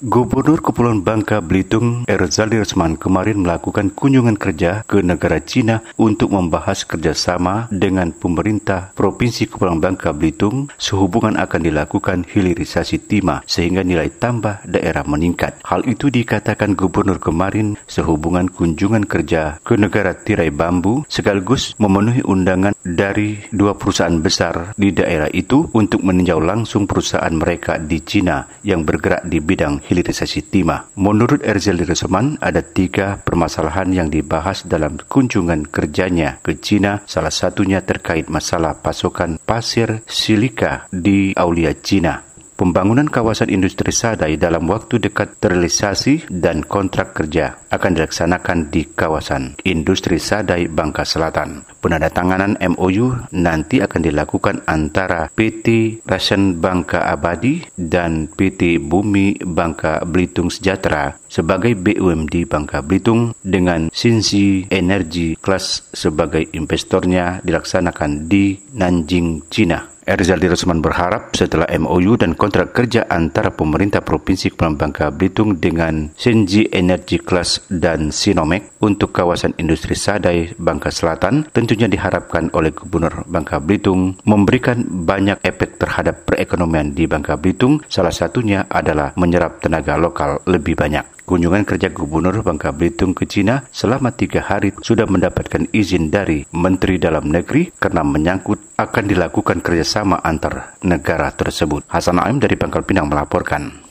Gubernur Kepulauan Bangka Belitung Erzali Resman kemarin melakukan kunjungan kerja ke negara Cina untuk membahas kerjasama dengan pemerintah Provinsi Kepulauan Bangka Belitung sehubungan akan dilakukan hilirisasi timah sehingga nilai tambah daerah meningkat. Hal itu dikatakan Gubernur kemarin sehubungan kunjungan kerja ke negara tirai bambu sekaligus memenuhi undangan dari dua perusahaan besar di daerah itu untuk meninjau langsung perusahaan mereka di Cina yang bergerak di bidang hilirisasi timah. Menurut Erzeli Reseman, ada tiga permasalahan yang dibahas dalam kunjungan kerjanya ke China, salah satunya terkait masalah pasokan pasir silika di Aulia China. Pembangunan kawasan industri Sadai dalam waktu dekat terrealisasi dan kontrak kerja akan dilaksanakan di kawasan industri Sadai Bangka Selatan. Penandatanganan MOU nanti akan dilakukan antara PT Ration Bangka Abadi dan PT Bumi Bangka Belitung Sejahtera sebagai BUMD Bangka Belitung dengan Sinsi Energy Class sebagai investornya dilaksanakan di Nanjing, China. Erzaldi Rosman berharap setelah MOU dan kontrak kerja antara pemerintah Provinsi Kepulauan Bangka Belitung dengan Senji Energy Class dan Sinomek untuk kawasan industri Sadai Bangka Selatan tentunya diharapkan oleh Gubernur Bangka Belitung memberikan banyak efek terhadap perekonomian di Bangka Belitung salah satunya adalah menyerap tenaga lokal lebih banyak. Kunjungan kerja Gubernur Bangka Belitung ke Cina selama tiga hari sudah mendapatkan izin dari Menteri Dalam Negeri karena menyangkut akan dilakukan kerjasama antar negara tersebut. Hasan Aim dari Pangkal Pinang melaporkan.